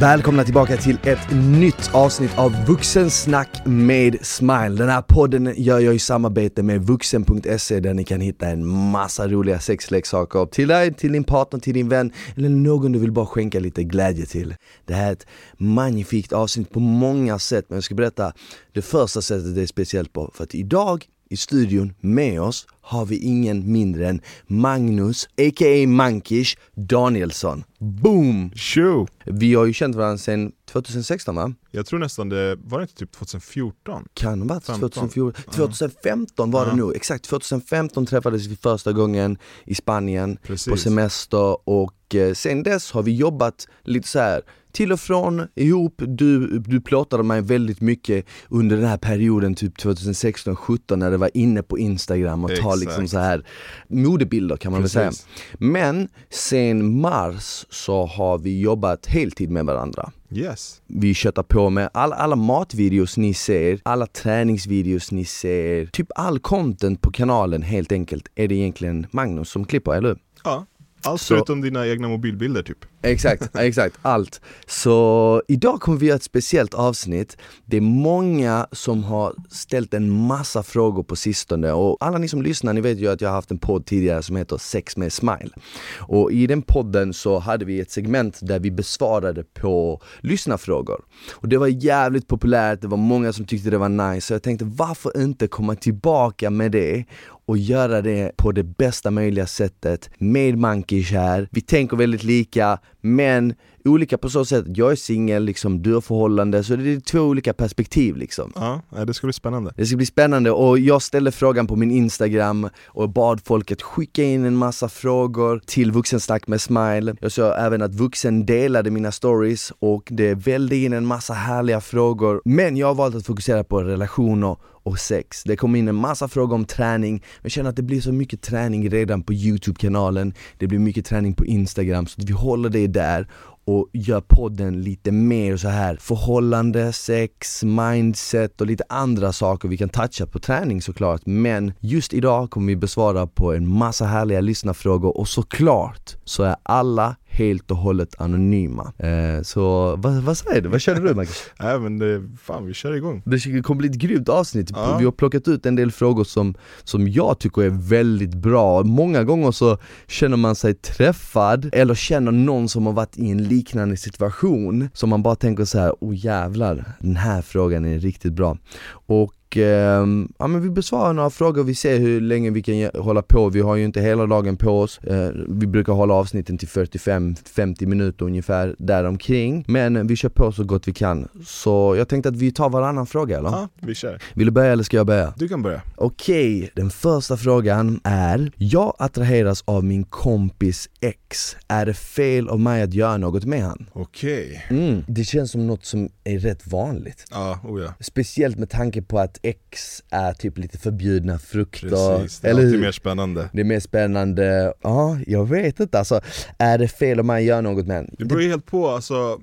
Välkomna tillbaka till ett nytt avsnitt av Vuxensnack med Smile. Den här podden gör jag i samarbete med vuxen.se där ni kan hitta en massa roliga sexleksaker till dig, till din partner, till din vän eller någon du vill bara skänka lite glädje till. Det här är ett magnifikt avsnitt på många sätt men jag ska berätta det första sättet det är speciellt på för att idag i studion med oss har vi ingen mindre än Magnus, a.k.a. Mankish Danielsson. Boom! Tjo! Vi har ju känt varandra sedan 2016 va? Jag tror nästan det, var det inte typ 2014? Kan ha varit 15. 2014, 2015 var det Ja. nog, exakt 2015 träffades vi första gången i Spanien Precis. på semester och eh, sen dess har vi jobbat lite så här till och från, ihop, du, du plåtade mig väldigt mycket under den här perioden, typ 2016-17 när det var inne på Instagram och ta liksom så här modebilder kan man väl säga. Precis. Men sen mars så har vi jobbat heltid med varandra. Yes. Vi köttar på med alla, alla matvideos ni ser, alla träningsvideos ni ser, typ all content på kanalen helt enkelt är det egentligen Magnus som klipper, eller hur? Ja. Allt Så- förutom dina egna mobilbilder typ. Exakt, exakt, allt. Så idag kommer vi göra ett speciellt avsnitt. Det är många som har ställt en massa frågor på sistone och alla ni som lyssnar, ni vet ju att jag har haft en podd tidigare som heter Sex med Smile. Och i den podden så hade vi ett segment där vi besvarade på lyssnarfrågor. Och det var jävligt populärt, det var många som tyckte det var nice, så jag tänkte varför inte komma tillbaka med det och göra det på det bästa möjliga sättet med Mankish här. Vi tänker väldigt lika, men olika på så sätt. Jag är singel, liksom, du har förhållande, så det är två olika perspektiv liksom. Ja, det ska bli spännande. Det ska bli spännande och jag ställde frågan på min instagram och bad folket skicka in en massa frågor till Vuxensnack med Smile. Jag såg även att Vuxen delade mina stories och det vällde in en massa härliga frågor. Men jag har valt att fokusera på relationer och sex. Det kom in en massa frågor om träning, men jag känner att det blir så mycket träning redan på Youtube-kanalen, det blir mycket träning på Instagram, så vi håller det där och gör podden lite mer så här förhållande, sex, mindset och lite andra saker. Vi kan toucha på träning såklart, men just idag kommer vi besvara på en massa härliga lyssnarfrågor och såklart så är alla helt och hållet anonyma. Eh, så vad, vad säger du? Vad känner du Marcus? Nej men det, fan vi kör igång. Det kommer bli ett grymt avsnitt. Ja. Vi har plockat ut en del frågor som, som jag tycker är väldigt bra. Många gånger så känner man sig träffad eller känner någon som har varit i en liknande situation som man bara tänker så här: oh jävlar, den här frågan är riktigt bra. Och ehm, ja, men vi besvarar några frågor, vi ser hur länge vi kan hålla på, vi har ju inte hela dagen på oss. Eh, vi brukar hålla avsnitten till 45-50 minuter ungefär däromkring. Men vi kör på så gott vi kan. Så jag tänkte att vi tar varannan fråga eller? Ja, vi kör. Vill du börja eller ska jag börja? Du kan börja. Okej, den första frågan är Jag attraheras av min kompis ex, är det fel av mig att göra något med han? Okej. Mm, det känns som något som är rätt vanligt Ja, oh ja. Speciellt med tanke på att ex är typ lite förbjudna frukter, Precis. Det är eller alltid mer spännande. Det är mer spännande, ja jag vet inte alltså Är det fel mig att göra något med han? Det beror ju helt på, alltså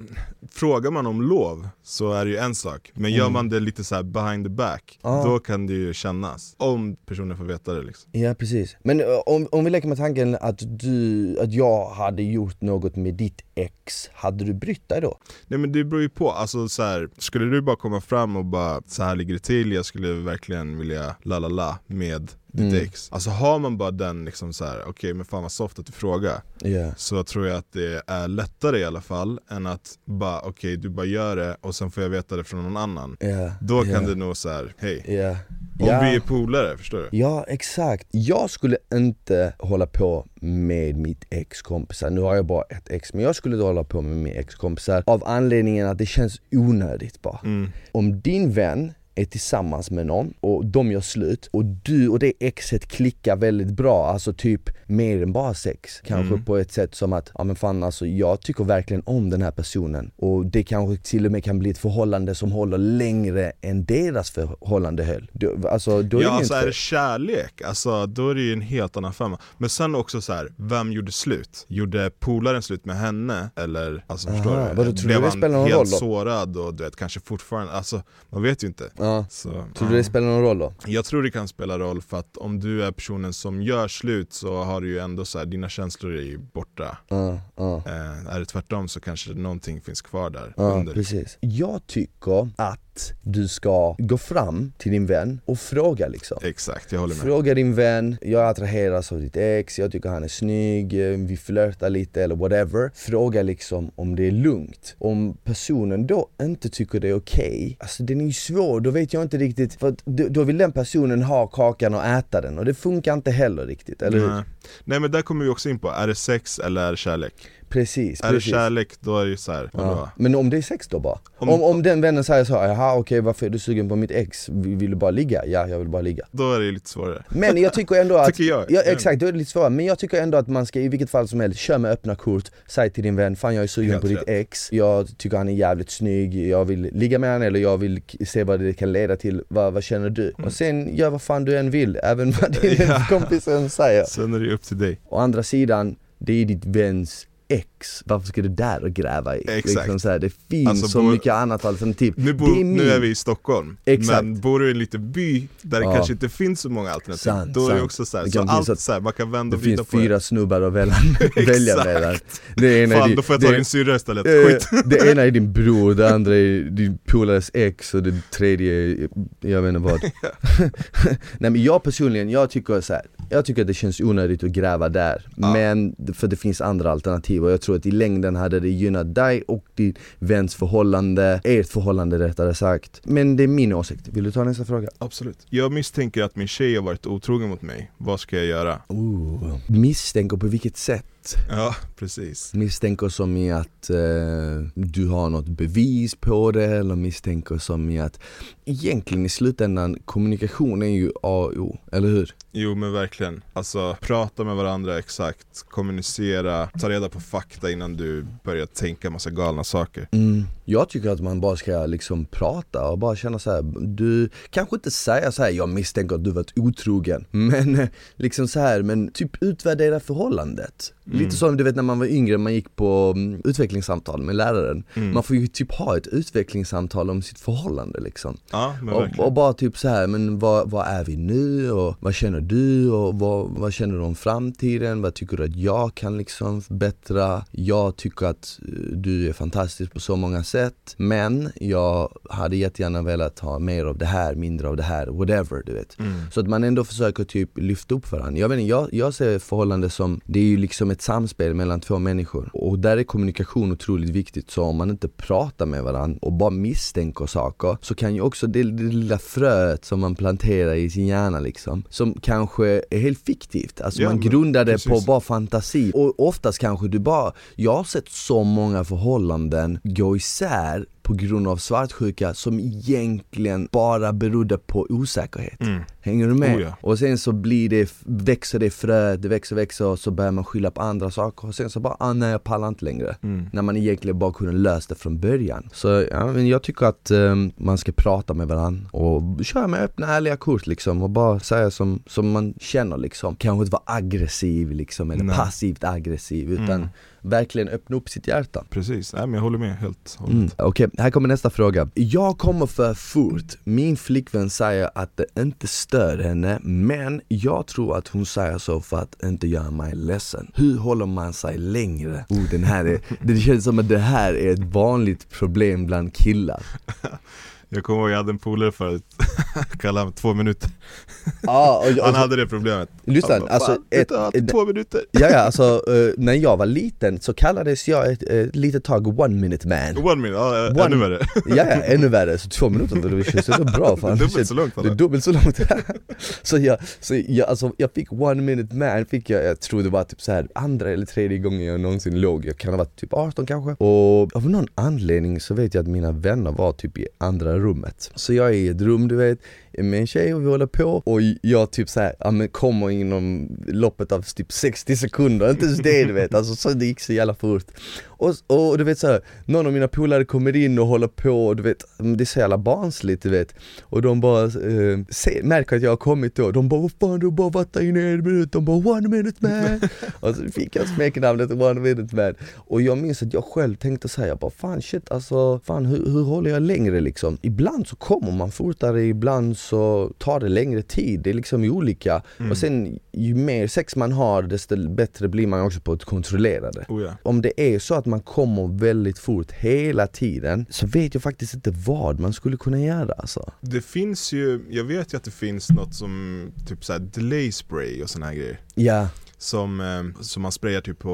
frågar man om lov så är det ju en sak. Men gör man det lite så här behind the back, Mm. Ja. då kan det ju kännas. Om personen får veta det liksom. Ja precis, men ö, om, om vi leker med tanken att du, att jag hade gjort något med ditt ex, hade du brytt dig då? Nej men det beror ju på, alltså så här, skulle du bara komma fram och bara så här ligger det till, jag skulle verkligen vilja la la la med ditt Mm. ex. Alltså har man bara den liksom så här, okej men fan vad soft att du frågar. Ja, Så tror jag att det är lättare i alla fall än att bara okej du bara gör det och sen får jag veta det från någon annan. ja Då ja, kan det nog så här, hej. Ja, Om ja. vi är polare, förstår du? Ja exakt, jag skulle inte hålla på med mitt ex-kompisar, nu har jag bara ett ex, men jag skulle inte hålla på med mina ex-kompisar av anledningen att det känns onödigt bara. Mm. Om din vän är tillsammans med någon och de gör slut och du och det exet klickar väldigt bra, alltså typ mer än bara sex. Kanske Mm. på ett sätt som att, ja men fan alltså jag tycker verkligen om den här personen och det kanske till och med kan bli ett förhållande som håller längre än deras förhållande höll. Då, alltså, då är Ja det alltså inte är det kärlek, alltså då är det ju en helt annan femma Men sen också så här, vem gjorde slut? Gjorde polaren slut med henne? Eller, alltså Aha, förstår du? vadå, tror du Blev det han spelar någon helt roll då? sårad och du vet kanske fortfarande, alltså man vet ju inte Ja. så, Tror du det spelar någon roll då? Jag tror det kan spela roll för att om du är personen som gör slut så har du ju ändå så här, dina känslor är ju borta Ja, ja. Eh, är det tvärtom så kanske någonting finns kvar där under. precis. Jag tycker att du ska gå fram till din vän och fråga liksom. Exakt, jag håller med. Fråga din vän, jag attraheras av ditt ex, jag tycker han är snygg, eh, vi flörtar lite eller whatever. Fråga liksom om det är lugnt. Om personen då inte tycker det är okej, alltså den är ju svår, då vet jag inte riktigt, för då, då vill den personen ha kakan och äta den och det funkar inte heller riktigt, eller hur? Nej men där kommer vi också in på, är det sex eller är det kärlek? Precis, Är det precis. kärlek då är det ju såhär, Ja. vadå? Men om det är sex då bara? Om, Om- om, den vännen säger så, jaha okej varför är du sugen på mitt ex? Vill du bara ligga? Ja, jag vill bara ligga. Då är det ju lite svårare. Men jag tycker ändå att, Tycker jag. ja exakt, då är det lite svårare, men jag tycker ändå att man ska i vilket fall som helst, kör med öppna kort, säg till din vän, fan jag är sugen Helt på ditt rätt. ex, jag tycker han är jävligt snygg, jag vill ligga med honom eller jag vill se vad det kan leda till, vad, vad känner du? Och sen gör vad fan du än vill, även vad din Mm. Ja. kompis än säger. Sen är det upp till dig. Å andra sidan, det är ditt väns ek ex, varför ska du där och gräva i? Exakt. Liksom så här, det finns Alltså, så bor- mycket annat alternativ. Nu, Det bor, är nu är vi i Stockholm, Exakt. men bor du i en liten by där det Ja. kanske inte finns så många alternativ, Sant, då är det sant. också såhär, Det så allt att- så här, man kan vända Det och vrida finns på fyra snubbar att välja, välja mellan. Det ena är Fan din- då får jag det- ta din syrra istället, Eh, skit! Det ena är din bror, det andra är din polares ex och det tredje är, jag vet inte vad Nej men jag personligen, jag tycker så här, jag tycker att det känns onödigt att gräva där Ja. Men, för det finns andra alternativ och jag tror att i längden hade det gynnat dig och din väns förhållande, ert förhållande rättare sagt Men det är min åsikt, vill du ta nästa fråga? Absolut. Jag misstänker att min tjej har varit otrogen mot mig, vad ska jag göra? Ooh. Misstänker på vilket sätt? Ja, precis. Misstänker som i att eh, du har något bevis på det eller misstänker som i att egentligen i slutändan kommunikation är ju A och O, eller hur? Jo men verkligen, alltså prata med varandra exakt, kommunicera, ta reda på fakta innan du börjar tänka massa galna saker Mm. Jag tycker att man bara ska liksom prata och bara känna så här. du kanske inte säga så här, jag misstänker att du varit otrogen, men eh, liksom så här, men typ utvärdera förhållandet. Mm. Lite som du vet när man var yngre, man gick på mm, utvecklingssamtal med läraren. Mm. Man får ju typ ha ett utvecklingssamtal om sitt förhållande liksom. Ja Och, och bara typ så här, men vad, vad är vi nu och vad känner du och vad, vad känner du om framtiden? Vad tycker du att jag kan liksom förbättra? Jag tycker att eh, du är fantastisk på så många sätt men jag hade jättegärna velat ha mer av det här, mindre av det här, whatever du vet. mm. Så att man ändå försöker typ lyfta upp varandra. Jag vet inte, jag, jag ser förhållande som, det är ju liksom ett samspel mellan två människor. Och där är kommunikation otroligt viktigt. Så om man inte pratar med varandra och bara misstänker saker, så kan ju också det, det lilla fröet som man planterar i sin hjärna liksom, som kanske är helt fiktivt. Alltså Ja, man grundar det på bara fantasi. Och oftast kanske du bara, jag har sett så många förhållanden gå isär sad på grund av svartsjuka som egentligen bara berodde på osäkerhet. Mm. Hänger du med? Oh ja. Och sen så blir det, växer det fröet, det växer, växer och så börjar man skylla på andra saker och sen så bara, ah, nej jag pallar inte längre. Mm. När man egentligen bara kunde löst det från början. Så ja, men jag tycker att eh, man ska prata med varandra och köra med öppna ärliga kort liksom och bara säga som, som man känner liksom. Kanske inte vara aggressiv liksom eller Nej. passivt aggressiv utan Mm. verkligen öppna upp sitt hjärta. Precis, Nej, men jag håller med helt och Mm. Okej, här kommer nästa fråga. Jag kommer för fort. Min flickvän säger att det inte stör henne, men jag tror att hon säger så för att inte göra mig ledsen. Hur håller man sig längre? Oh, den här är, det känns som att det här är ett vanligt problem bland killar. Jag kommer ihåg jag hade en polare förut, kallade honom två minuter. Ja, och, och, Han hade det problemet. Lyssna, bara, alltså "Fan, ett, ett, två minuter. Ja, ja, alltså eh, när jag var liten så kallades jag ett, ett litet tag one minute man. One minute, ja, One- ännu värre. Ja, ja, ännu värre, så två minuter, det känns ändå bra fan. Dubbelt så långt Det är dubbelt så långt. Så jag, så jag, alltså, jag fick one minute man, fick jag, jag tror det var typ så här andra eller tredje gången jag någonsin låg. Jag kan ha varit typ 18 kanske. Och av någon anledning så vet jag att mina vänner var typ i andra rummet. Så jag är i ett rum du vet med en tjej och vi håller på och jag typ såhär, ja men kommer inom loppet av typ 60 sekunder, inte ens det du vet, alltså så det gick så jävla fort. Och, och du vet såhär, någon av mina polare kommer in och håller på och du vet, det är så jävla barnsligt du vet. Och de bara eh, ser, märker att jag har kommit då, de bara 'Vad fan du har bara varit där inne i en minut' De bara 'One minute man' Och så fick jag smeknamnet 'One minute man' Och jag minns att jag själv tänkte såhär, jag bara fan shit alltså, fan hur, hur håller jag längre liksom? Ibland så kommer man fortare, ibland så tar det längre tid, det är liksom olika. Mm. Och sen ju mer sex man har desto bättre blir man också på att kontrollera det. Oh, ja. Om det är så att man kommer väldigt fort hela tiden så vet jag faktiskt inte vad man skulle kunna göra alltså. Det finns ju, jag vet ju att det finns något som typ såhär delay spray och såna här grejer Ja, Som, eh, som man sprayar typ på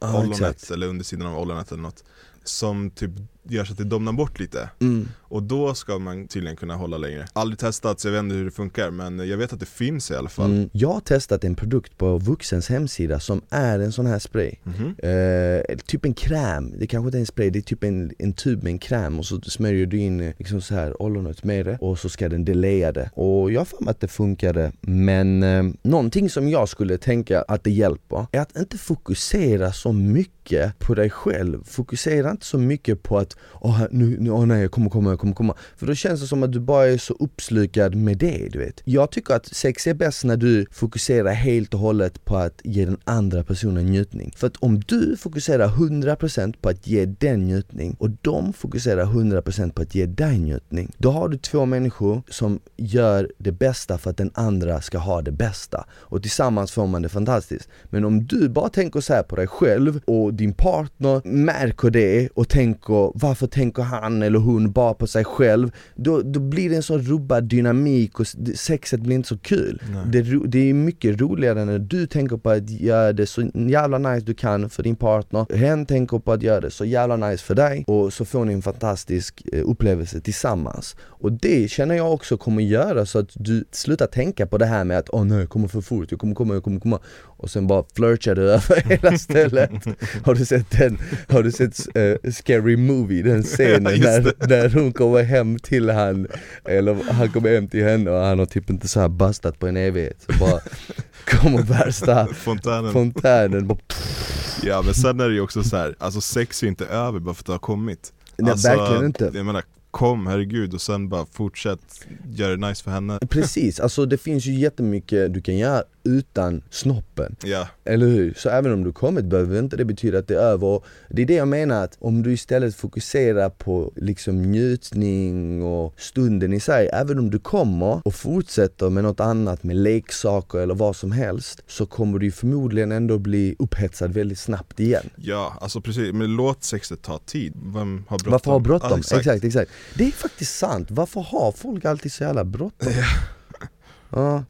Ja, ollonet exakt. eller undersidan av ollonet eller något Som typ gör så att det domnar bort lite mm. Och då ska man tydligen kunna hålla längre Aldrig testat så jag vet inte hur det funkar men jag vet att det finns i alla fall Mm. Jag har testat en produkt på Vuxens hemsida som är en sån här spray Mhm. Eh, typ en kräm, det kanske inte är en spray, det är typ en, en tub med en kräm och så smörjer du in liksom så här ollonet med det och så ska den delaya det. Och jag har för mig att det funkade men eh, någonting som jag skulle tänka att det hjälper är att inte fokusera så mycket på dig själv. Fokusera inte så mycket på att åh nu, nu, åh nej jag kommer komma, jag kommer komma. För då känns det som att du bara är så uppslukad med det du vet. Jag tycker att sex är bäst när du fokuserar helt och hållet på att ge den andra personen njutning. För att om du fokuserar 100% på att ge den njutning och de fokuserar 100% på att ge dig njutning. Då har du två människor som gör det bästa för att den andra ska ha det bästa. Och tillsammans får man det fantastiskt. Men om du bara tänker så här på dig själv och din partner märker det och tänker varför tänker han eller hon bara på sig själv? Då, då blir det en sån rubbad dynamik och sexet blir inte så kul. Det, det är mycket roligare när du tänker på att göra det så jävla nice du kan för din partner. Hen tänker på att göra det så jävla nice för dig och så får ni en fantastisk eh, upplevelse tillsammans. Och det känner jag också kommer göra så att du slutar tänka på det här med att åh nej jag kommer för fort, jag kommer komma, jag kommer komma. Och sen bara flirtar du över hela stället. Har du sett den, har du sett eh, Scary Movie, den scenen när, när hon kommer hem till han Eller han kommer hem till henne och han har typ inte så här bastat på en evighet. Så bara kommer värsta Fontänen. fontänen bara, Ja men sen är det ju också så här, alltså sex är inte över bara för att det har kommit. Nej, alltså, verkligen inte. Jag menar, kom herregud och sen bara fortsätt göra det nice för henne. Precis, alltså det finns ju jättemycket du kan göra utan snoppen Ja, Eller hur? Så även om du kommit behöver inte det betyda att det är över Det är det jag menar att om du istället fokuserar på liksom njutning och stunden i sig Även om du kommer och fortsätter med något annat med leksaker eller vad som helst Så kommer du förmodligen ändå bli upphetsad väldigt snabbt igen ja alltså precis, men låt sexet ta tid, vem har bråttom? Varför ha bråttom? Ja, exakt. exakt. exakt, Det är faktiskt sant, varför har folk alltid så jävla bråttom? Ja,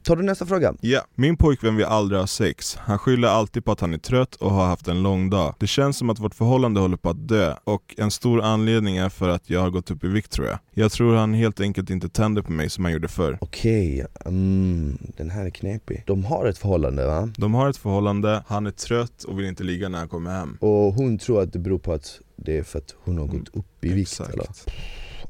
tar du nästa fråga? Ja, min pojkvän vill aldrig ha sex. Han skyller alltid på att han är trött och har haft en lång dag. Det känns som att vårt förhållande håller på att dö och en stor anledning är för att jag har gått upp i vikt tror jag. Jag tror han helt enkelt inte tänder på mig som han gjorde förr. Okej, mm, den här är knepig. De har ett förhållande va? De har ett förhållande, han är trött och vill inte ligga när han kommer hem. Och hon tror att det beror på att det är för att hon har gått upp i vikt eller? Exakt.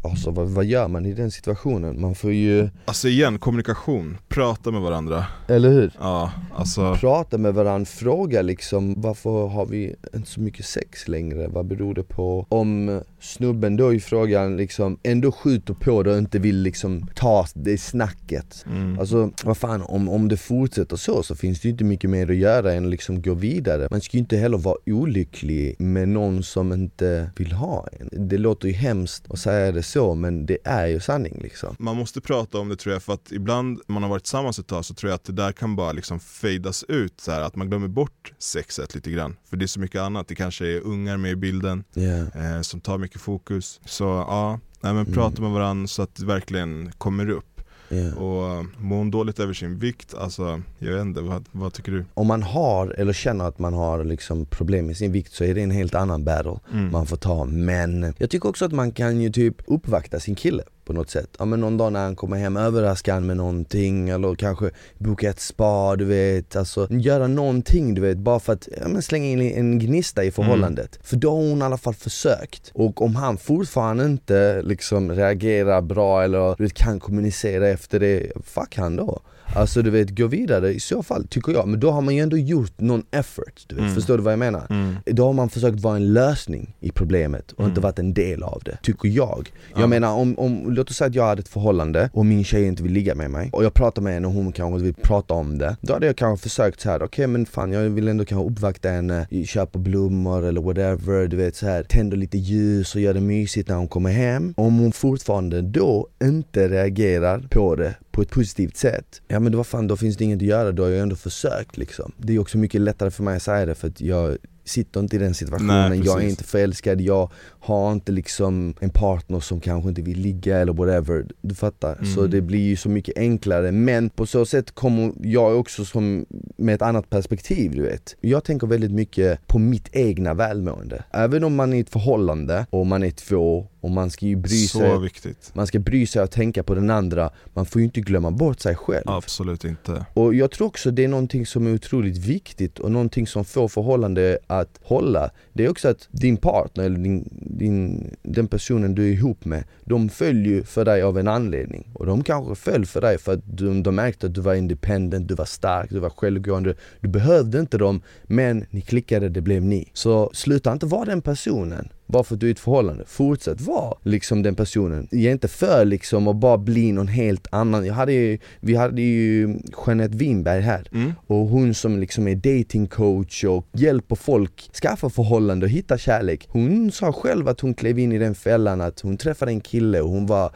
Alltså vad, vad gör man i den situationen? Man får ju, Alltså igen, kommunikation, prata med varandra. eller hur? Ja, alltså Prata med varandra, fråga liksom varför har vi inte så mycket sex längre? Vad beror det på? Om snubben då i frågan liksom ändå skjuter på det och inte vill liksom ta det snacket mm. Alltså vad fan, om, om det fortsätter så så finns det ju inte mycket mer att göra än att liksom gå vidare Man ska ju inte heller vara olycklig med någon som inte vill ha en Det låter ju hemskt att säga det så men det är ju sanning liksom Man måste prata om det tror jag för att ibland man har varit tillsammans ett tag så tror jag att det där kan bara liksom fadas ut så här, att man glömmer bort sexet lite grann. För det är så mycket annat, det kanske är ungar med i bilden Ja, eh, som tar mycket fokus. Så ja, nej, men prata med varandra så att det verkligen kommer upp. Ja. Och mår hon dåligt över sin vikt, alltså jag vet inte, vad, vad tycker du? Om man har eller känner att man har liksom problem med sin vikt så är det en helt annan battle Mm. man får ta Men jag tycker också att man kan ju typ uppvakta sin kille på något sätt. Ja men någon dag när han kommer hem, överraska han med någonting eller kanske boka ett spa du vet, alltså göra någonting du vet bara för att ja, men slänga in en gnista i förhållandet. För då har hon i alla fall försökt. Och om han fortfarande inte liksom reagerar bra eller du vet, kan kommunicera efter det, fuck han då. Alltså du vet, gå vidare i så fall tycker jag, men då har man ju ändå gjort någon effort, du vet, Mm. förstår du vad jag menar? Mm. Då har man försökt vara en lösning i problemet och inte varit en del av det, tycker jag. Jag Ja. menar om, om, låt oss säga att jag hade ett förhållande och min tjej inte vill ligga med mig och jag pratar med henne och hon kanske inte vill prata om det. Då hade jag kanske försökt så här: okej men fan jag vill ändå kanske uppvakta henne, köpa blommor eller whatever, du vet så här tänder lite ljus och gör det mysigt när hon kommer hem. Om hon fortfarande då inte reagerar på det på ett positivt sätt, ja men då, fan, då finns det inget att göra, då har jag ändå försökt liksom. Det är också mycket lättare för mig att säga det för att jag sitter inte i den situationen, Nej, jag är inte förälskad, jag har inte liksom en partner som kanske inte vill ligga eller whatever, du fattar? Så Mm. det blir ju så mycket enklare, men på så sätt kommer jag också som med ett annat perspektiv du vet. Jag tänker väldigt mycket på mitt egna välmående. Även om man är i ett förhållande och man är två och man ska ju bry Så sig viktigt. man ska bry sig och tänka på den andra, man får ju inte glömma bort sig själv. Absolut inte. och jag tror också det är någonting som är otroligt viktigt och någonting som får förhållande att hålla. Det är också att din partner eller din, din, den personen du är ihop med De följer ju för dig av en anledning. Och de kanske föll för dig för att de, de märkte att du var independent, du var stark, du var självgående. Du behövde inte dem, men ni klickade, det blev ni. Så sluta inte vara den personen bara för att du är i ett förhållande, fortsätt vara liksom den personen. Ge inte för liksom och bara bli någon helt annan. Jag hade ju, vi hade ju Jeanette Winberg här Mm. och hon som liksom är datingcoach och hjälper folk skaffa förhållande och hitta kärlek. Hon sa själv att hon klev in i den fällan att hon träffade en kille och hon var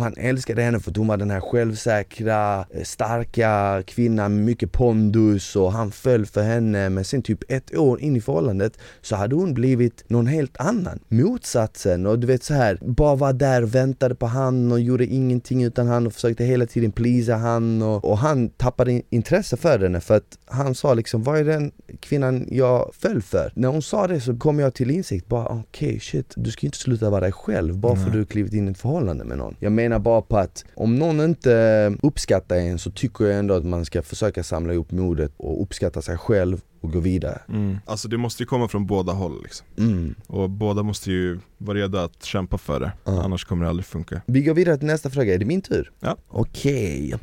han älskade henne för att hon var den här självsäkra, eh, starka kvinnan med mycket pondus och han föll för henne men sen typ ett år in i förhållandet så hade hon blivit någon helt annan. Motsatsen och du vet så här bara var där och väntade på han och gjorde ingenting utan han och försökte hela tiden pleasa han och, och han tappade in- intresse för henne för att han sa liksom vad är den kvinnan jag föll för? När hon sa det så kom jag till insikt bara okej shit du ska inte sluta vara dig själv bara för att du har klivit in i ett förhållande med någon. Jag menar bara på att om någon inte eh, uppskattar en så tycker jag ändå att man ska försöka samla ihop modet och uppskatta sig själv och gå vidare. Mm. Alltså det måste ju komma från båda håll liksom. Mm. Och båda måste ju vara redo att kämpa för det, Ja. annars kommer det aldrig funka. Vi går vidare till nästa fråga, är det min tur? Ja. Okej,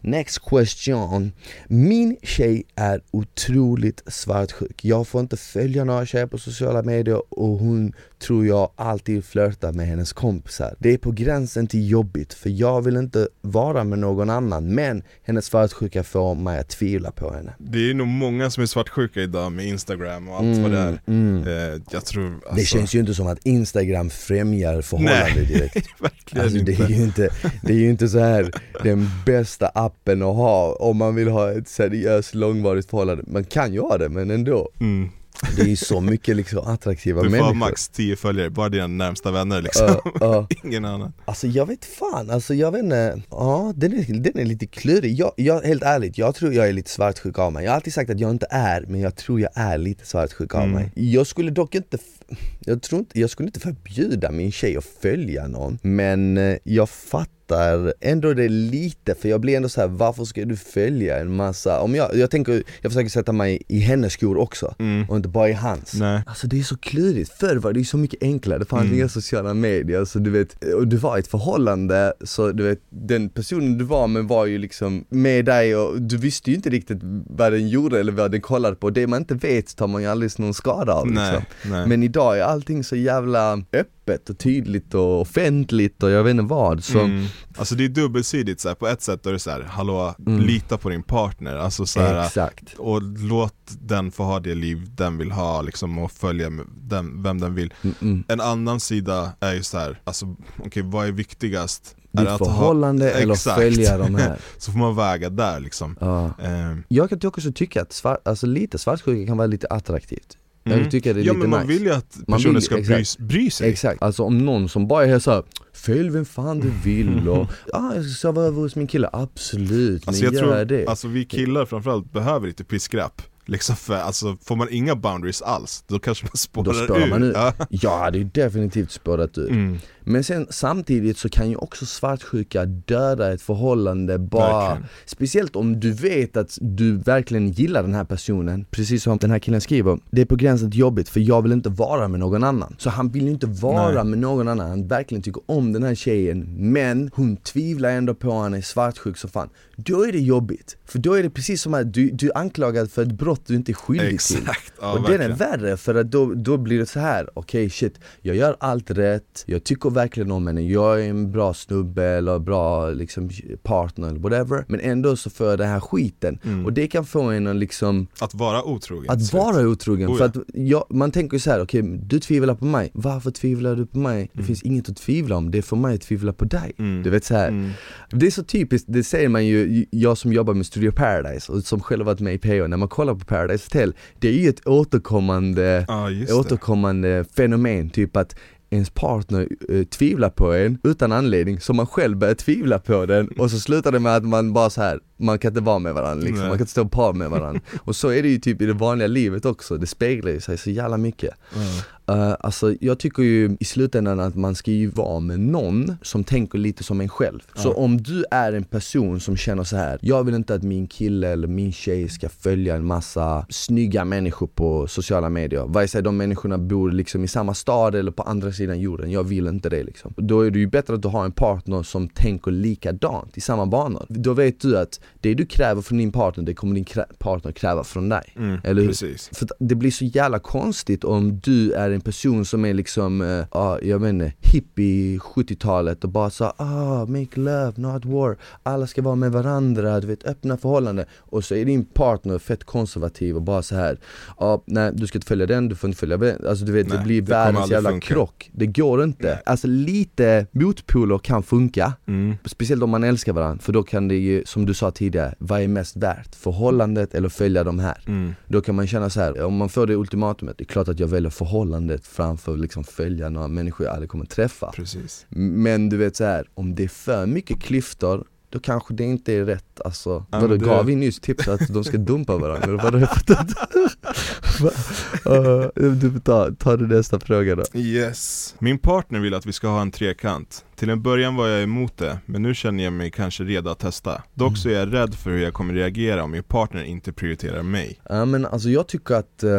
next question. Min tjej är otroligt svartsjuk. Jag får inte följa några tjejer på sociala medier och hon tror jag alltid flörtar med hennes kompisar. Det är på gränsen till jobbigt för jag vill inte vara med någon annan men hennes svartsjuka får mig att tvivla på henne. Det är nog många som är svartsjuka idag med instagram och allt vad det är. mm. Eh, jag tror alltså, Det känns ju inte som att Instagram främjar förhållande Nej. direkt. verkligen Alltså det inte. är ju inte, det är ju inte så här den bästa appen att ha om man vill ha ett seriöst långvarigt förhållande. Man kan ju ha det men ändå. Mm. Det är ju så mycket liksom attraktiva Du får människor. max 10 följare, bara dina närmsta vänner liksom. Ja, ja. Ingen annan. Alltså jag vet fan, alltså jag vet inte, ja den är, den är lite klurig. Jag, jag, helt ärligt, jag tror jag är lite svartsjuk av mig. Jag har alltid sagt att jag inte är, men jag tror jag är lite svartsjuk av Mm. mig. Jag skulle dock inte, jag tror inte, jag skulle inte förbjuda min tjej att följa någon, men eh, jag fattar ändå det lite, för jag blir ändå så här: varför ska du följa en massa, om jag, jag tänker, jag försöker sätta mig i hennes skor också, Mm. och inte bara i hans. Nej. Alltså det är så klurigt, förr var det ju så mycket enklare, det fanns Mm. inga sociala medier, så du vet, och du var i ett förhållande, så du vet, den personen du var med var ju liksom med dig och du visste ju inte riktigt vad den gjorde eller vad den kollade på, det man inte vet tar man ju aldrig någon skada av liksom. Nej, nej. Men idag är allting så jävla öppet och tydligt och offentligt och jag vet inte vad, så Mm. Alltså det är dubbelsidigt så här. på ett sätt är det så här, hallå, Mm. lita på din partner, alltså så här, exakt. och låt den få ha det liv den vill ha liksom och följa med den, vem den vill. Mm -mm. En annan sida är ju så här, alltså okej vad är viktigast? Ditt är att ha- förhållande eller Exakt. följa de här. Så får man väga där liksom. Ja. Ehm, Jag kan också tycka att svart, alltså lite svartsjuka kan vara lite attraktivt. Jag mm. tycker det är Ja lite men man nice. vill ju att Man personen vill- ska bry, exakt. bry sig. Exakt, alltså om någon som bara är såhär Följ vem fan du vill och ja, jag ska sova över hos min kille, absolut, Alltså men jag gör tror, det alltså vi killar framförallt behöver lite piskrapp Liksom för, alltså får man inga boundaries alls, då kanske man spårar, Då spårar man ur. Ja. Jag hade ju definitivt spårat ur Mm. Men sen samtidigt så kan ju också svartsjuka döda ett förhållande bara Verkligen. Speciellt om du vet att du verkligen gillar den här personen Precis som den här killen skriver Det är på gränsen till jobbigt för jag vill inte vara med någon annan Så han vill ju inte vara Nej. med någon annan Han verkligen tycker om den här tjejen Men hon tvivlar ändå på han är svartsjuk så fan då är det jobbigt. För då är det precis som att du, du är anklagad för ett brott du inte är skyldig Exakt, till. ja, och den är verkligen. värre för att då, då blir det så här. okej shit, jag gör allt rätt, jag tycker verkligen om henne, jag är en bra snubbe eller bra liksom, partner eller whatever. Men ändå så får jag den här skiten. Mm. Och det kan få en att liksom Att vara otrogen att vara otrogen, Oh, för ja. att jag, man tänker ju så här: okej du tvivlar på mig, varför tvivlar du på mig? Det Mm. finns inget att tvivla om, det är för mig att tvivla på dig. Mm. Du vet så här. Mm. Det är så typiskt, det säger man ju, jag som jobbar med Studio Paradise och som själv varit med i PH, när man kollar på Paradise Hotel, det är ju ett återkommande, det. återkommande fenomen, typ att ens partner eh, tvivlar på en utan anledning, så man själv börjar tvivla på den och så slutar det med att man bara så här man kan inte vara med varandra liksom, man kan inte stå par med varandra. och så är det ju typ i det vanliga livet också, det speglar ju sig så jävla mycket. Ja. Uh, alltså jag tycker ju i slutändan att man ska ju vara med någon som tänker lite som en själv. Så Ja. om du är en person som känner så här: jag vill inte att min kille eller min tjej ska följa en massa snygga människor på sociala medier. Vare sig de människorna bor liksom i samma stad eller på andra sidan jorden, jag vill inte det liksom. Då är det ju bättre att du har en partner som tänker likadant, i samma banor. Då vet du att det du kräver från din partner, det kommer din partner kräva från dig. Mm. Eller hur? Precis. För det blir så jävla konstigt om du är en person som är liksom, ja jag vet inte, hippie 70-talet och bara sa ah, make love, not war, alla ska vara med varandra, du vet öppna förhållanden och så är din partner fett konservativ och bara så här ja nej du ska inte följa den, du får inte följa den, alltså du vet Nej, det blir det världens jävla funka. krock, det går inte. Nej. Alltså lite motpoler kan funka, Mm. Speciellt om man älskar varandra, för då kan det ju, som du sa tidigare, vad är mest värt? Förhållandet eller följa de här? Mm. Då kan man känna så här, om man får det ultimatumet, det är klart att jag väljer förhållandet framför liksom följa några människor jag aldrig kommer träffa. Precis. Men du vet så här, om det är för mycket klyftor, då kanske det inte är rätt alltså. Ja, Vadå, det- gav vi nyss tips att de ska dumpa varandra? Eller vadå? Jag? Uh, du, ta, ta det nästa fråga då. Yes. Min partner vill att vi ska ha en trekant. Till en början var jag emot det, men nu känner jag mig kanske redo att testa. Dock så är jag rädd för hur jag kommer reagera om min partner inte prioriterar mig. Ja men alltså jag tycker att eh,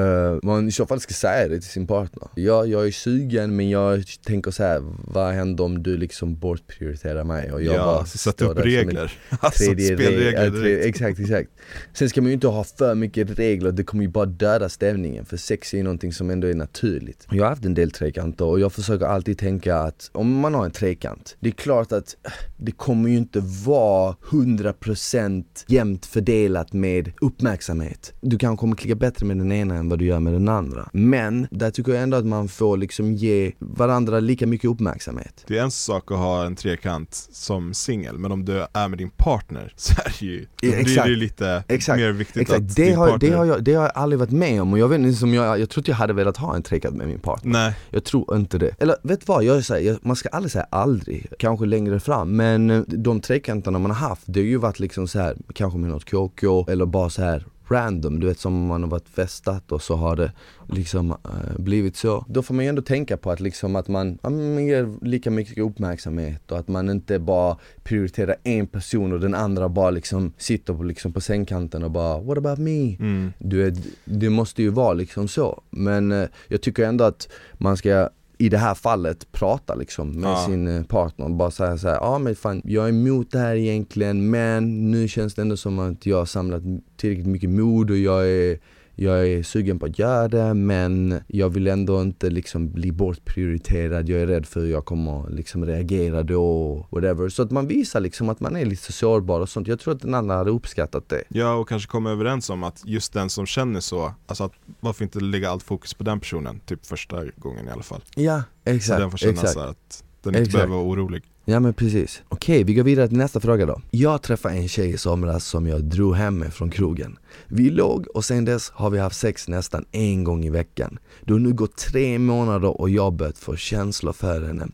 man i så fall ska säga det till sin partner. Ja, jag är sugen men jag tänker så här: vad händer om du liksom bortprioriterar mig och jag ja, bara sätt upp regler. Alltså tredje spelregler re- ja, tre- direkt. Exakt, exakt. Sen ska man ju inte ha för mycket regler, det kommer ju bara döda stämningen för sex är ju någonting som ändå är naturligt. Jag har haft en del trekanter och jag försöker alltid tänka att om man har en trekant, det är klart att eh, det kommer ju inte vara 100% jämnt fördelat med uppmärksamhet. Du kanske kommer klicka bättre med den ena än vad du gör med den andra. Men där tycker jag ändå att man får liksom ge varandra lika mycket uppmärksamhet. Det är en sak att ha en trekant som singel, men om du är med din partner så är det ju, Ja, exakt. det ju lite Exakt. mer viktigt Exakt, att det har, partner... det, har jag, det har jag aldrig varit med om och jag vet inte som jag, jag tror inte jag hade velat ha en trekant med min partner Nej, Jag tror inte det. Eller vet vad, jag säger, man ska aldrig säga aldrig, kanske längre fram Men eh, de trekanterna man har haft, det har ju varit liksom så här, kanske med något KK eller bara så här random, du vet som man har varit festat och så har det liksom eh, blivit så. Då får man ju ändå tänka på att liksom att man, ja, man ger lika mycket uppmärksamhet och att man inte bara prioriterar en person och den andra bara liksom sitter på, liksom på sängkanten och bara What about me? mm. Du vet, det måste ju vara liksom så. Men eh, jag tycker ändå att man ska i det här fallet prata liksom med Ja. sin eh, partner och bara säga såhär, ja men fan jag är emot det här egentligen men nu känns det ändå som att jag har samlat tillräckligt mycket mod och jag är jag är sugen på att göra det men jag vill ändå inte liksom bli bortprioriterad, jag är rädd för hur jag kommer liksom reagera då, whatever. Så att man visar liksom att man är lite sårbar och sånt. Jag tror att den andra hade uppskattat det. Ja, och kanske komma överens om att just den som känner så, alltså att varför inte lägga allt fokus på den personen, typ första gången i alla fall. Ja, Så exakt. den får känna exakt. så att den inte Exakt. behöver vara orolig. Ja men precis. Okej, vi går vidare till nästa fråga då. Jag träffade en tjej i somras som jag drog hem med från krogen. Vi låg och sen dess har vi haft sex nästan en gång i veckan. Det har nu gått tre månader och jag har börjat få känslor för henne.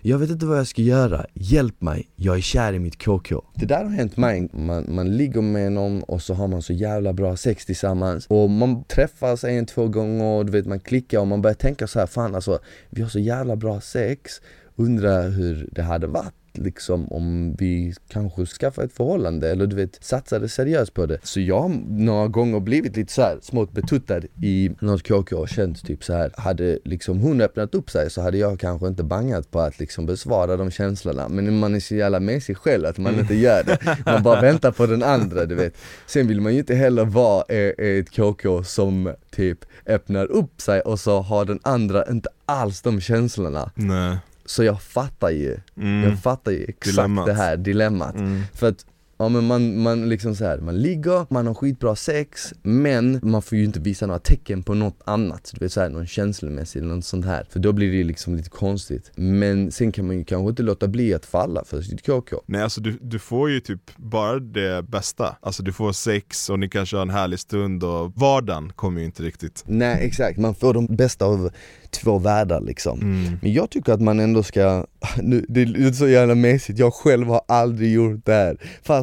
Jag vet inte vad jag ska göra, hjälp mig, jag är kär i mitt KK. Det där har hänt mig, man, man ligger med någon och så har man så jävla bra sex tillsammans och man träffas en, två gånger och du vet man klickar och man börjar tänka så här, fan alltså vi har så jävla bra sex Undrar hur det hade varit liksom om vi kanske skaffar ett förhållande eller du vet satsade seriöst på det. Så jag har några gånger blivit lite så här smått betuttad i något KK och känt typ så här. hade liksom hon öppnat upp sig så hade jag kanske inte bangat på att liksom besvara de känslorna. Men man är så jävla med sig själv att man inte gör det. Man bara väntar på den andra du vet. Sen vill man ju inte heller vara ett KK som typ öppnar upp sig och så har den andra inte alls de känslorna. Nej. Så jag fattar ju, Mm. jag fattar ju exakt Dilemmat. det här dilemmat. Mm. För att Ja men man, man liksom så här, man ligger, man har skitbra sex, men man får ju inte visa några tecken på något annat, du vet såhär, någon känslomässig eller något sånt här. För då blir det liksom lite konstigt. Men sen kan man ju kanske inte låta bli att falla för sitt KK. Nej alltså du, du får ju typ bara det bästa. Alltså du får sex och ni kanske har en härlig stund och vardagen kommer ju inte riktigt. Nej exakt, man får de bästa av två världar liksom. Mm. Men jag tycker att man ändå ska, nu, det är så jävla mesigt, jag själv har aldrig gjort det här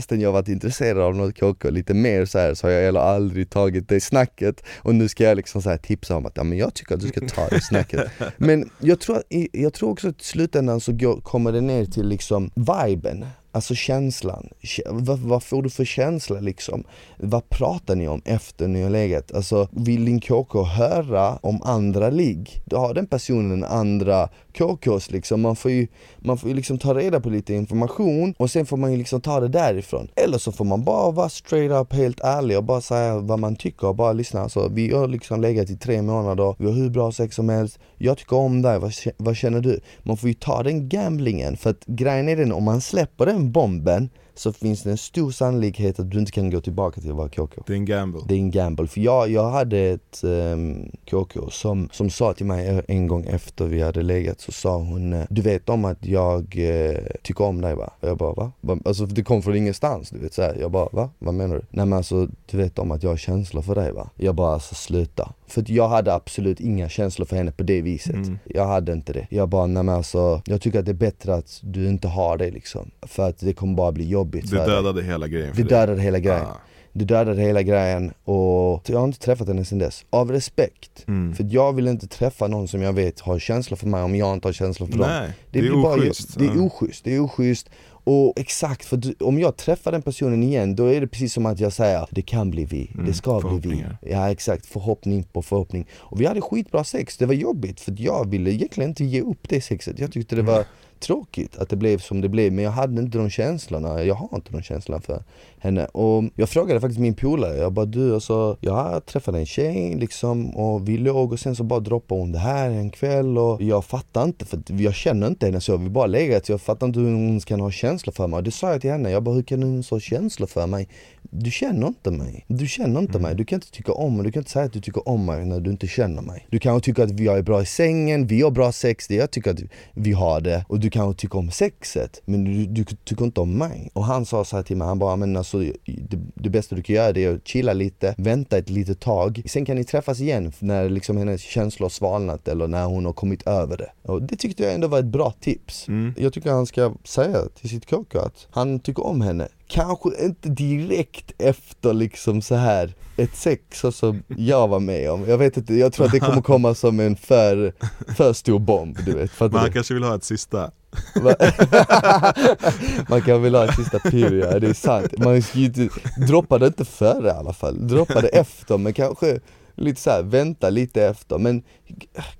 Fastän jag varit intresserad av något KK lite mer så här så har jag heller aldrig tagit det snacket Och nu ska jag liksom så här tipsa om att, ja men jag tycker att du ska ta det snacket Men jag tror, jag tror också att i slutändan så går, kommer det ner till liksom viben Alltså känslan, Kä- vad, vad får du för känsla liksom? Vad pratar ni om efter ni har legat? Alltså vill din KK höra om andra ligg? Har den personen andra KKs liksom, man får ju, man får ju liksom ta reda på lite information och sen får man ju liksom ta det därifrån. Eller så får man bara vara straight up helt ärlig och bara säga vad man tycker och bara lyssna. Alltså vi har liksom legat i tre månader, vi har hur bra sex som helst, jag tycker om dig, vad, vad känner du? Man får ju ta den gamblingen för att grejen är den, om man släpper den bomben så finns det en stor sannolikhet att du inte kan gå tillbaka till att vara KK. Det är en gamble. Det är en gamble, för jag, jag hade ett um, KK som, som sa till mig en gång efter vi hade legat så sa hon eh, Du vet om att jag eh, tycker om dig va? Och jag bara va? Va? Alltså det kom från ingenstans du vet så här. Jag bara va? Vad menar du? Nej men alltså du vet om att jag har känslor för dig va? Jag bara alltså sluta För jag hade absolut inga känslor för henne på det viset Mm. Jag hade inte det Jag bara nej men alltså Jag tycker att det är bättre att du inte har det liksom För att det kommer bara bli jobbigt Det dödade hela grejen för Det dig. dödade hela grejen Ah. Du dödade hela grejen och jag har inte träffat henne sedan dess, av respekt. Mm. För jag vill inte träffa någon som jag vet har känslor för mig om jag inte har känslor för dem. Nej, det, är blir bara- oschysst. det är oschysst, det är oschysst. Och exakt, för du, om jag träffar den personen igen då är det precis som att jag säger det kan bli vi, Mm, det ska bli vi. Ja exakt, förhoppning på förhoppning. Och vi hade skitbra sex, det var jobbigt för jag ville egentligen inte ge upp det sexet. Jag tyckte det var tråkigt att det blev som det blev men jag hade inte de känslorna, jag har inte de känslorna för henne. Och jag frågade faktiskt min polare, jag bara du alltså, jag träffade en tjej liksom och vi låg och sen så bara droppade hon det här en kväll och jag fattar inte för jag känner inte henne så, vi bara legat jag fattar inte hur hon kan ha känslor för mig. Och det sa jag till henne, jag bara hur kan hon ha känslor för mig? Du känner inte mig, du känner inte mig, du kan inte tycka om mig, du kan inte säga att du tycker om mig när du inte känner mig. Du kanske tycker att jag är bra i sängen, vi har bra sex, det jag tycker att vi har det. Och du kanske tycker om sexet men du, du tycker inte om mig. Och han sa så här till mig, han bara men alltså det, det bästa du kan göra det är att chilla lite, vänta ett litet tag, sen kan ni träffas igen när liksom hennes känslor har svalnat eller när hon har kommit över det. Och det tyckte jag ändå var ett bra tips. Mm. Jag tycker han ska säga till sitt KK att han tycker om henne. Kanske inte direkt efter liksom så här ett sex så som jag var med om. Jag vet inte, jag tror att det kommer komma som en för, för stor bomb du vet. Fattar han du? kanske vill ha ett sista. Man kan väl ha ett sista ja, det är sant. Man ska ju inte, droppa det inte före i alla fall, droppa det efter men kanske lite så här, vänta lite efter. Men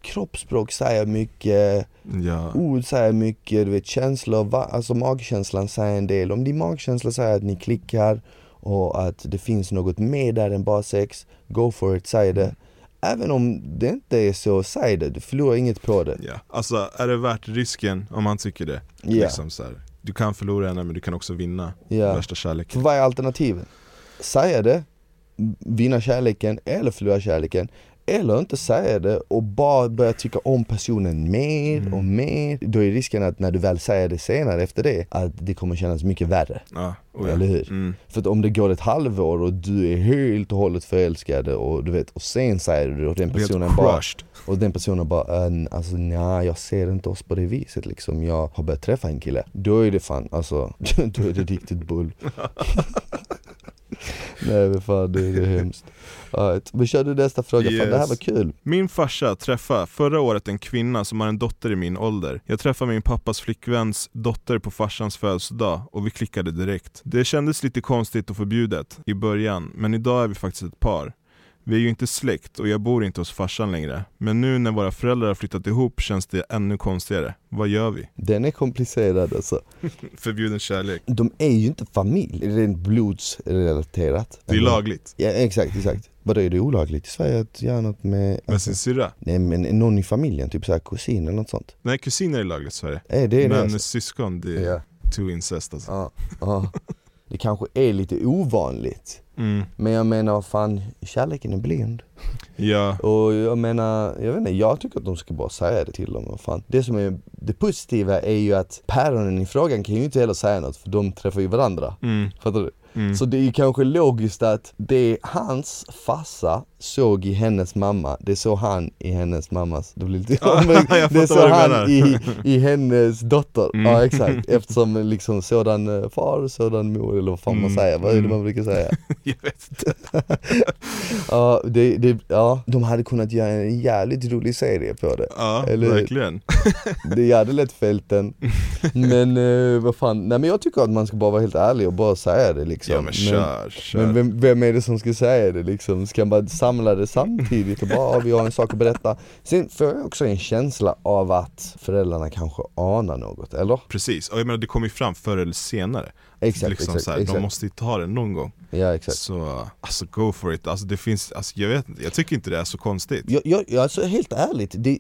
kroppsspråk säger mycket, Ja. ord säger mycket, du vet känslor, alltså magkänslan säger en del. Om din magkänsla säger att ni klickar och att det finns något mer där än bara sex, go for it, säg det. Även om det inte är så, säg det, du förlorar inget på det. ja. Alltså är det värt risken om man tycker det? Ja. Liksom så här. Du kan förlora henne men du kan också vinna Ja. värsta För kärleken. vad är alternativen? Säga det, vinna kärleken eller förlora kärleken. Eller inte säga det och bara börja tycka om personen mer Mm. och mer. Då är risken att när du väl säger det senare efter det, att det kommer kännas mycket värre. Ja. Oh, ja. Eller hur? Mm. För att om det går ett halvår och du är helt och hållet förälskad och du vet, och sen säger du och den personen bara och den personen bara, äh, alltså nej jag ser inte oss på det viset liksom, jag har börjat träffa en kille Då är det fan, alltså, då är det riktigt bull Nej men fan det, det är hemskt. Right. Men kör du nästa fråga, yes. fan, det här var kul. Min farsa träffade förra året en kvinna som har en dotter i min ålder. Jag träffade min pappas flickväns dotter på farsans födelsedag och vi klickade direkt. Det kändes lite konstigt och förbjudet i början, men idag är vi faktiskt ett par. Vi är ju inte släkt och jag bor inte hos farsan längre. Men nu när våra föräldrar har flyttat ihop känns det ännu konstigare. Vad gör vi? Den är komplicerad alltså. Förbjuden kärlek. De är ju inte familj, det är blodsrelaterat. Det är lagligt. Ja exakt, exakt. Vadå är det olagligt i Sverige att göra något med... Med sin syrra? Nej men någon i familjen, typ såhär kusin eller något sånt. Nej kusiner är lagligt i Sverige. Är det men det alltså? syskon, det är Ja. too incest alltså. Ja, ja. Det kanske är lite ovanligt. Mm. Men jag menar vad fan, kärleken är blind. Ja, Och jag menar, jag vet inte, jag tycker att de ska bara säga det till dem. Vad fan. Det som är det positiva är ju att päronen i frågan kan ju inte heller säga något för de träffar ju varandra. mm. Fattar du? Mm. Så det är ju kanske logiskt att det hans farsa såg i hennes mamma, det såg han i hennes mammas, det blir lite Ja, Det såg han i, i hennes dotter, Mm. ja exakt Eftersom liksom sådan eh, far, sådan mor eller vad fan man Mm, säger, vad är det man brukar säga? jag vet inte. Ja, det, det, ja, de hade kunnat göra en jävligt rolig serie på det Ja, Eller- verkligen. Det hade lett fälten Men eh, vad fan, nej men jag tycker att man ska bara vara helt ärlig och bara säga det liksom Ja men kör, kör. Men vem, vem är det som ska säga det liksom? Ska man bara samla det samtidigt och bara, "Ja, vi har en sak att berätta? Sen får jag också en känsla av att föräldrarna kanske anar något, eller? Precis, och jag menar det kommer ju fram förr eller senare. Exakt, liksom exakt, så här, exakt. De måste ju ta det någon gång. Ja exakt. Så, alltså go for it. Alltså det finns, alltså, jag vet jag tycker inte det är så konstigt. jag, jag, jag, alltså helt ärligt, det,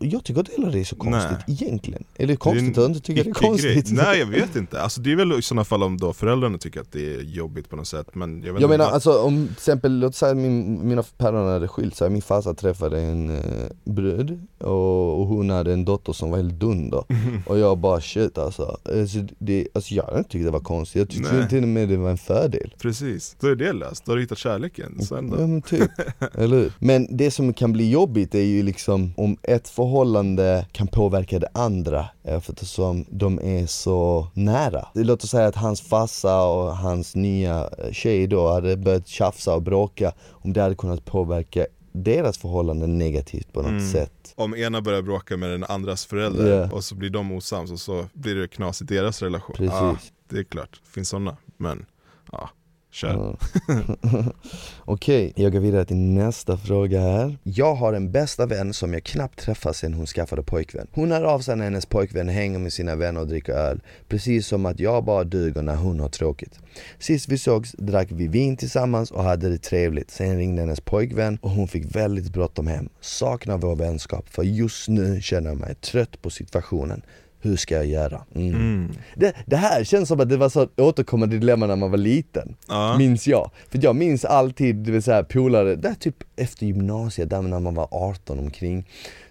jag tycker inte heller det är så konstigt egentligen. Eller konstigt att inte tycka det är konstigt? Nej jag vet inte, alltså det är väl i sådana fall om då föräldrarna tycker att det är jobbigt på något sätt men jag vet Jag menar alltså om till exempel, låt säga min, mina päron hade skilt sig, min farsa träffade en eh, brud och, och hon hade en dotter som var helt dunder Och jag bara shit alltså, alltså, det, alltså jag hade inte tyckt det var konstigt, jag tyckte Nej. till och med det var en fördel Precis, då är det löst, då har du hittat kärleken sen Ja då. men typ, eller hur? Men det som kan bli jobbigt är ju liksom om ett förhållande kan påverka det andra eftersom de är så nära. Låt oss säga att hans farsa och hans nya eh, tjej då hade börjat tjafsa och bråka, om det hade kunnat påverka deras förhållande negativt på något Mm. sätt. Om ena börjar bråka med den andras förälder Ja. och så blir de osams och så blir det knas i deras relation. Precis. Ja, det är klart, det finns sådana. Men, ja, kör. Ja. Okej, jag går vidare till nästa fråga här. Jag har en bästa vän som jag knappt träffat sedan hon skaffade pojkvän. Hon hör av sig när hennes pojkvän hänger med sina vänner och dricker öl. Precis som att jag bara duger när hon har tråkigt. Sist vi sågs drack vi vin tillsammans och hade det trevligt. Sen ringde hennes pojkvän och hon fick väldigt bråttom hem. Saknar vår vänskap för just nu känner jag mig trött på situationen. Hur ska jag göra? Mm. Mm. Det, det här känns som att det var så återkommande dilemma när man var liten Ja. Minns jag, för jag minns alltid, det vill säga polare, där typ efter gymnasiet, där när man var 18 omkring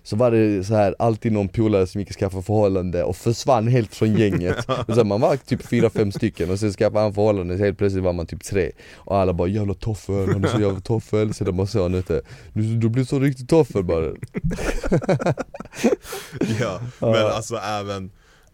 Så var det så här alltid någon polare som gick och skaffade förhållande och försvann helt från gänget. Och så Man var typ fyra fem stycken och sen skaffade han förhållande, så helt plötsligt var man typ tre. Och alla bara 'jävla toffel, han är så jävla toffel' Så de bara så ute, du, du blir så riktigt toffel bara. Ja, men alltså även,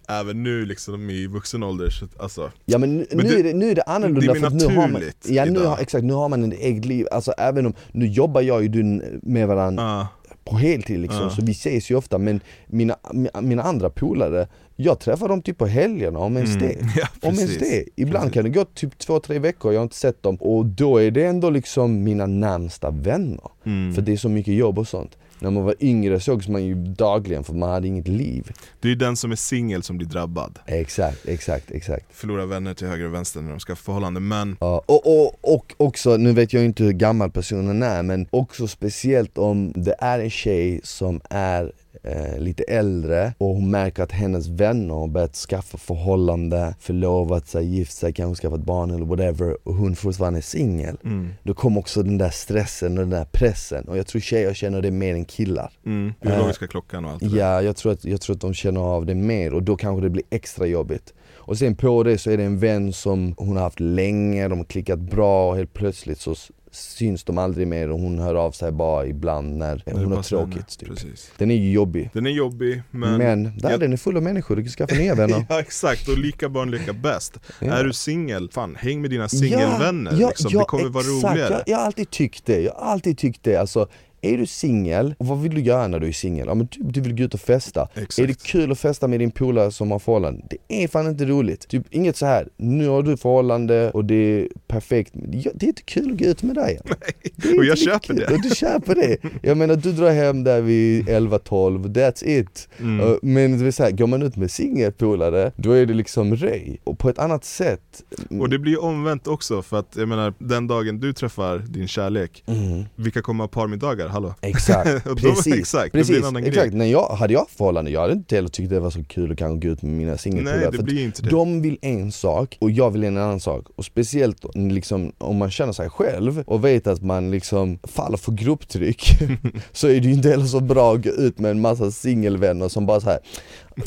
även nu liksom i vuxen ålder, så, alltså. Ja men, nu, Men nu, det- är det, nu är det annorlunda det är för nu har man, ja, nu har, exakt, nu har man en eget liv, alltså även om, nu jobbar jag och du med varandra ja, på heltid liksom, Ja. så vi ses ju ofta men mina, mi- mina andra polare, jag träffar dem typ på helgerna om ens mm, det. Ja, om ens det, ibland Precis. kan det gå typ två, tre veckor, jag har inte sett dem. Och då är det ändå liksom mina närmsta vänner. Mm. För det är så mycket jobb och sånt När man var yngre sågs man ju dagligen för man hade inget liv. Det är ju den som är singel som blir drabbad. Exakt, exakt, exakt. Förlorar vänner till höger och vänster när de ska förhållande, men Ja, och, och, och också, nu vet jag inte hur gammal personen är men också speciellt om det är en tjej som är eh, lite äldre och hon märker att hennes vänner har börjat skaffa förhållande, förlovat sig, gift sig, kanske skaffat barn eller whatever och hon fortfarande är singel. Mm, Då kommer också den där stressen och den där pressen och jag tror tjejer känner det mer än killar. Mm, biologiska klockan och allt det där. Ja, jag tror, att, jag tror att de känner av det mer och då kanske det blir extra jobbigt. Och sen på det så är det en vän som hon har haft länge, de har klickat bra och helt plötsligt så syns de aldrig mer och hon hör av sig bara ibland när hon har tråkigt typ. Precis. Den är ju jobbig Den är jobbig Men, men, världen jag- är full av människor, du kan skaffa nya vänner Ja exakt, och lika barn leka bäst. Ja. Är du singel, fan häng med dina singelvänner liksom. det kommer vara exakt. roligare. Jag, jag har alltid tyckt det, jag har alltid tyckt det alltså är du singel, och vad vill du göra när du är singel? Ja men typ du vill gå ut och festa Exakt. Är det kul att festa med din polare som har förhållande? Det är fan inte roligt. Typ inget så här. nu har du förhållande och det är perfekt. Det är inte kul att gå ut med dig. Är och jag köper kul. det. Och du köper det. Jag menar du drar hem där vid 11-12, that's it. Mm. Men det vill säga, går man ut med singelpolare, då är det liksom röj. Och på ett annat sätt. Och det blir ju omvänt också för att jag menar den dagen du träffar din kärlek, Mm. vilka kommer ha parmiddagar? Hallå? Exakt, precis, exakt, precis, en annan grej. exakt. När jag, hade jag förhållande, jag hade inte heller tyckt det var så kul att kanske gå ut med mina singelpolare för blir inte det. De vill en sak och jag vill en annan sak och speciellt liksom, om man känner sig själv och vet att man liksom faller för grupptryck så är det ju inte heller så bra att gå ut med en massa singelvänner som bara så här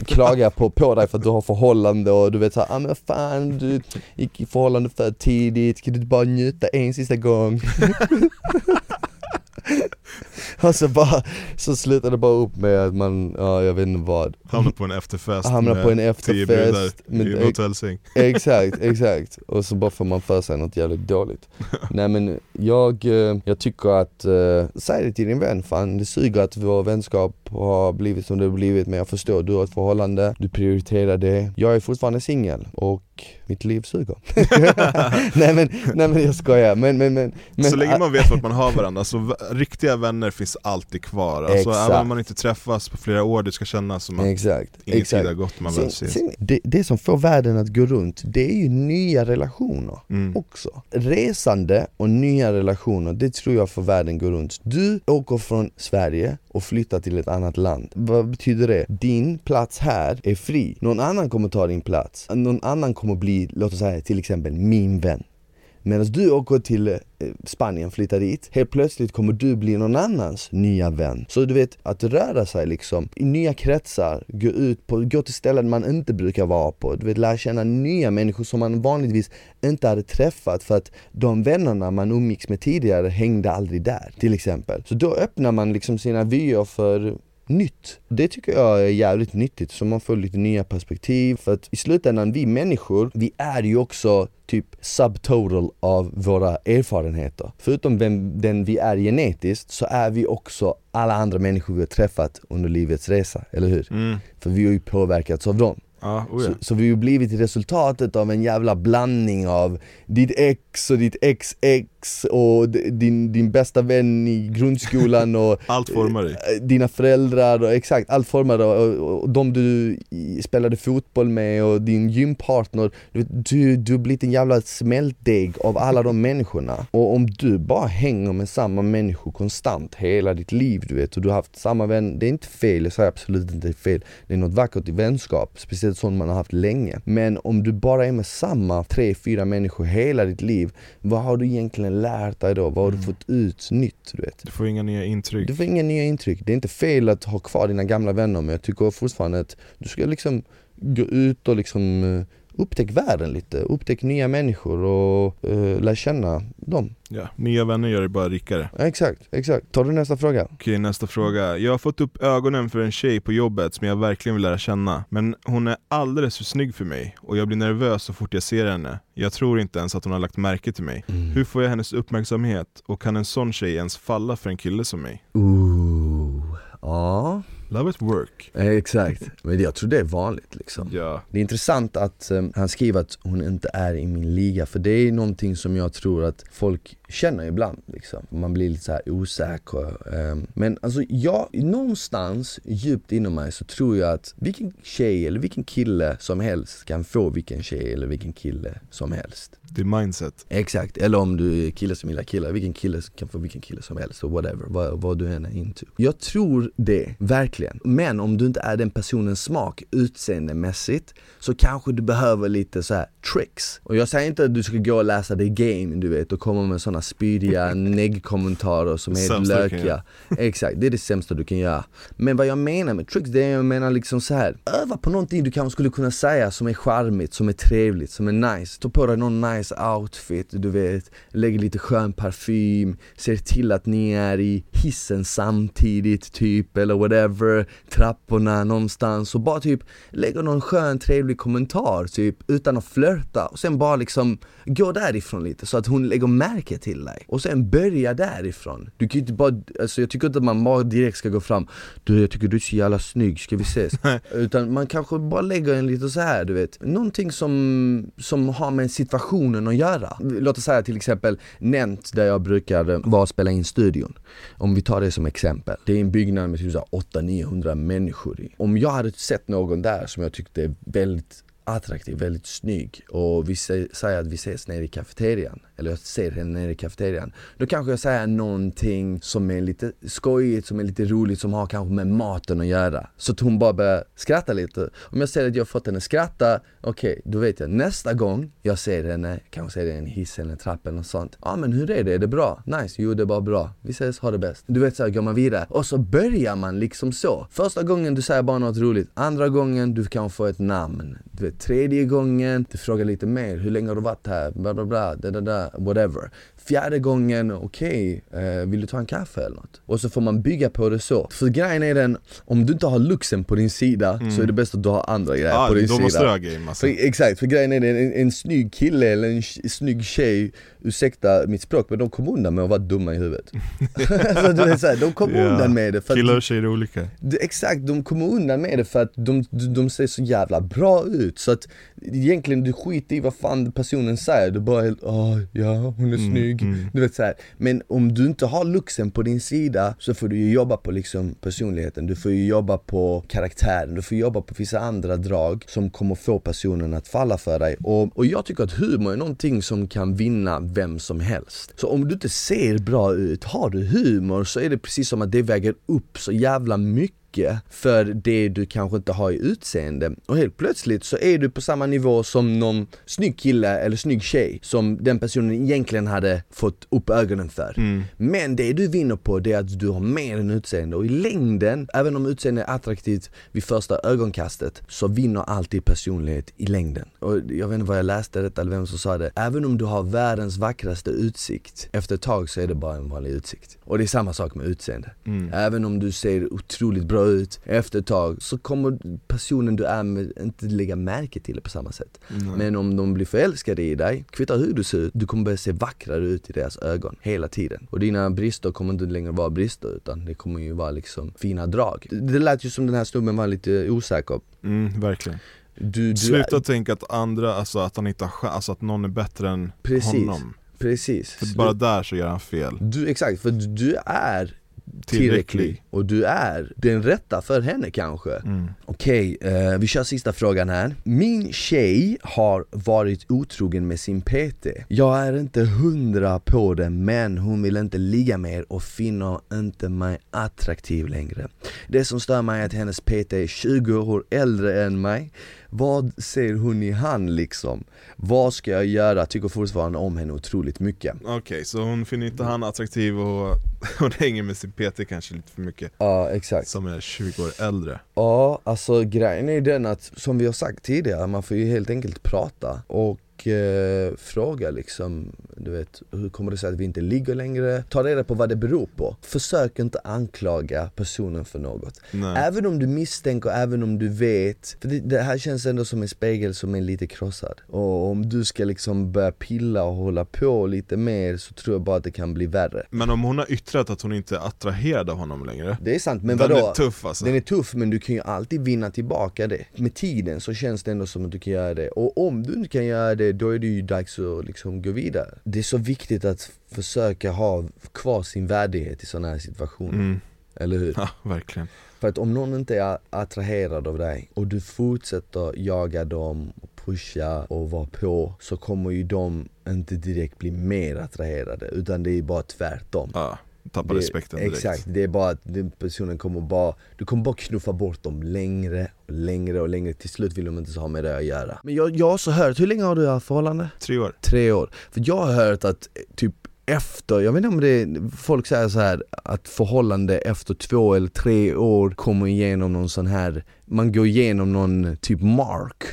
klagar på, på dig för att du har förhållande och du vet såhär, ah, men fan du gick i förhållande för tidigt, kan du inte bara njuta en sista gång? Och så bara, så slutar det bara upp med att man, ja jag vet inte vad Hamnar på en efterfest Hamnar med på en efterfest men- i hotellsäng. Exakt, exakt. Och så bara får man för sig något jävligt dåligt. Nej men jag, eh, jag tycker att, eh, säg det till din vän fan, det suger att vår vänskap har blivit som det har blivit men jag förstår, du har ett förhållande, du prioriterar det. Jag är fortfarande singel och mitt liv suger. nej, men, nej men jag skojar, men, men, men, men så länge man vet vart man har varandra, så riktiga vänner finns alltid kvar. Alltså, Exakt. även om man inte träffas på flera år, det ska kännas som att Exakt, ingen tid exakt. har gått man väl ses. det, det som får världen att gå runt, det är ju nya relationer Mm. också. Resande och nya relationer, det tror jag får världen gå runt. Du åker från Sverige och flyttar till ett annat land. Vad betyder det? Din plats här är fri. Någon annan kommer ta din plats. Någon annan kommer bli, låt oss säga till exempel min vän. Medan du åker till eh, Spanien, flyttar dit, helt plötsligt kommer du bli någon annans nya vän. Så du vet, att röra sig liksom i nya kretsar, gå ut på, gå till ställen man inte brukar vara på, du vet lära känna nya människor som man vanligtvis inte hade träffat för att de vännerna man umgicks med tidigare hängde aldrig där, till exempel. Så då öppnar man liksom sina vyer för nytt. Det tycker jag är jävligt nyttigt, så man får lite nya perspektiv. För att i slutändan, vi människor, vi är ju också typ subtotal av våra erfarenheter. Förutom vem, den vi är genetiskt, så är vi också alla andra människor vi har träffat under livets resa, eller hur? Mm. För vi har ju påverkats av dem. Ja, oh ja. Så, så vi har blivit resultatet av en jävla blandning av ditt ex och ditt ex-ex och d- din, din bästa vän i grundskolan och Allt formar dig. eh, dina föräldrar och exakt, allt formade och, och, och de du spelade fotboll med och din gympartner Du, du, har blivit en jävla smältdeg av alla de människorna Och om du bara hänger med samma människor konstant hela ditt liv du vet och du har haft samma vän, det är inte fel, jag säger absolut inte fel Det är något vackert i vänskap, speciellt sånt man har haft länge Men om du bara är med samma tre, fyra människor hela ditt liv Vad har du egentligen lärt dig då? Vad har du fått ut nytt? Du vet? Du får inga nya intryck. Du får inga nya intryck. Det är inte fel att ha kvar dina gamla vänner men jag tycker fortfarande att du ska liksom gå ut och liksom eh, upptäck världen lite, upptäck nya människor och uh, lär känna dem. Ja, nya vänner gör dig bara rikare. Ja, exakt, exakt. Tar du nästa fråga? Okej, nästa fråga. Jag har fått upp ögonen för en tjej på jobbet som jag verkligen vill lära känna. Men hon är alldeles för snygg för mig och jag blir nervös så fort jag ser henne. Jag tror inte ens att hon har lagt märke till mig. Hur får jag hennes uppmärksamhet och kan en sån tjej ens falla för en kille som mig? Ooh, ja, Love at work. eh, exakt. Men jag tror det är vanligt liksom. Ja, Det är intressant att eh, han skriver att hon inte är i min liga för det är någonting som jag tror att folk känner ibland liksom. Man blir lite så osäker. eh, men alltså jag, någonstans djupt inom mig så tror jag att vilken tjej eller vilken kille som helst kan få vilken tjej eller vilken kille som helst. Är mindset. Exakt, eller om du är kille som gillar killar, vilken kille kan få vilken kille som helst och whatever, vad, vad du än är into. Jag tror det, verkligen. Men om du inte är den personens smak utseendemässigt så kanske du behöver lite så här tricks. Och jag säger inte att du ska gå och läsa det game du vet och komma med sådana spydiga neggkommentarer som är helt lökiga. Exakt, det är det sämsta du kan göra. Men vad jag menar med tricks, det är jag menar liksom så här. öva på någonting du kanske skulle kunna säga som är charmigt, som är trevligt, som är nice. Ta på dig någon nice nice outfit, du vet, lägger lite skön parfym, ser till att ni är i hissen samtidigt typ, eller whatever, trapporna någonstans och bara typ lägger någon skön trevlig kommentar typ, utan att flörta och sen bara liksom gå därifrån lite så att hon lägger märke till dig och sen börja därifrån. Du kan ju inte bara, alltså jag tycker inte att man bara direkt ska gå fram Du jag tycker du är så jävla snygg, ska vi ses? Utan man kanske bara lägger en lite så här du vet, någonting som, som har med produktionen att göra. Låt oss säga till exempel Nent där jag brukar eh, vara och spela in studion. Om vi tar det som exempel. Det är en byggnad med typ 800-900 människor i. Om jag hade sett någon där som jag tyckte är väldigt attraktiv, väldigt snygg och vi säger att vi ses nere i kafeterian, eller jag ser henne nere i kafeterian. Då kanske jag säger någonting som är lite skojigt, som är lite roligt, som har kanske med maten att göra. Så att hon bara börjar skratta lite. Om jag ser att jag har fått henne skratta, okej, okay, då vet jag nästa gång jag ser henne, kanske ser det i en hiss eller en trappa eller något sånt. Ja ah, men hur är det? Är det bra? Nice, jo det är bara bra. Vi ses, ha det bäst. Du vet så här, går man vidare. Och så börjar man liksom så. Första gången du säger bara något roligt, andra gången du kan få ett namn. Du vet, tredje gången, du frågar lite mer, hur länge har du varit här? Bla bla bla, da, da, da, whatever. Fjärde gången, okej, okay, eh, vill du ta en kaffe eller något? Och så får man bygga på det så. För grejen är den, om du inte har luxen på din sida mm. så är det bäst att du har andra grejer ah, på din då sida. Måste du ha game, alltså. för, exakt, för grejen är den, en, en snygg kille eller en snygg tjej, ursäkta mitt språk men de kommer undan med att vara dumma i huvudet. så du vet, så här, de kommer yeah. undan med det för Killar och tjejer är olika. exakt, de kommer undan med det för att de, de ser så jävla bra ut så att egentligen du skiter i vad fan personen säger, du bara helt, oh, ja hon är mm, snygg, mm. du vet så här. Men om du inte har luxen på din sida så får du ju jobba på liksom personligheten, du får ju jobba på karaktären, du får jobba på vissa andra drag som kommer få personen att falla för dig. Och, och jag tycker att humor är någonting som kan vinna vem som helst. Så om du inte ser bra ut, har du humor så är det precis som att det väger upp så jävla mycket mycket för det du kanske inte har i utseende. Och helt plötsligt så är du på samma nivå som någon snygg kille eller snygg tjej som den personen egentligen hade fått upp ögonen för. Mm. Men det du vinner på det är att du har mer än utseende och i längden, även om utseende är attraktivt vid första ögonkastet, så vinner alltid personlighet i längden. Och jag vet inte vad jag läste detta eller vem som sa det. Även om du har världens vackraste utsikt, efter ett tag så är det bara en vanlig utsikt. Och det är samma sak med utseende. Mm. Även om du ser otroligt bra ut efter ett tag så kommer personen du är med inte lägga märke till det på samma sätt. Mm. Men om de blir förälskade i dig, kvittar hur du ser ut, du kommer börja se vackrare ut i deras ögon hela tiden. Och dina brister kommer inte längre vara brister utan det kommer ju vara liksom fina drag. Det lät ju som den här snubben var lite osäker. Mm, verkligen. Du, du Sluta är... tänka att andra, alltså att han inte har alltså att någon är bättre än Precis. honom. Precis. För bara där så gör han fel. Du, exakt, för du är tillräcklig och du är den rätta för henne kanske. Mm. Okej, okay, eh, vi kör sista frågan här. Min tjej har varit otrogen med sin PT. Jag är inte hundra på det men hon vill inte ligga mer och finner inte mig attraktiv längre. Det som stör mig är att hennes PT är 20 år äldre än mig vad ser hon i han liksom? Vad ska jag göra? Tycker fortfarande om henne otroligt mycket. Okej, okay, så hon finner inte han attraktiv och hon hänger med sin PT kanske lite för mycket. Ja, exakt. Som är 20 år äldre. Ja, alltså grejen är den att, som vi har sagt tidigare, man får ju helt enkelt prata. Och eh, fråga liksom, du vet, hur kommer det sig att vi inte ligger längre? Ta reda på vad det beror på. Försök inte anklaga personen för något. Nej. Även om du misstänker, även om du vet, för det, det, här känns ändå som en spegel som är lite krossad. Och om du ska liksom börja pilla och hålla på lite mer så tror jag bara att det kan bli värre. Men om hon har yttrat att hon inte är attraherad av honom längre? Det är sant, men Den vadå? är tuff alltså. Den är tuff men du kan ju alltid vinna tillbaka det. Med tiden så känns det ändå som att du kan göra det. Och om du inte kan göra det då är det ju dags att liksom gå vidare. Det är så viktigt att försöka ha kvar sin värdighet i sådana här situationer. Mm. Eller hur? Ja, verkligen. För att om någon inte är attraherad av dig och du fortsätter jaga dem, och pusha och vara på så kommer ju de inte direkt bli mer attraherade utan det är bara tvärtom. Ja tappar respekten direkt. Exakt, det är bara att den personen kommer bara, du kommer bara knuffa bort dem längre och längre och längre, till slut vill de inte ha med det att göra. Men jag, jag har också hört, hur länge har du haft förhållande? Tre år. Tre år. För jag har hört att typ efter, jag vet inte om det är, folk säger så här att förhållande efter två eller tre år kommer igenom någon sån här, man går igenom någon typ mark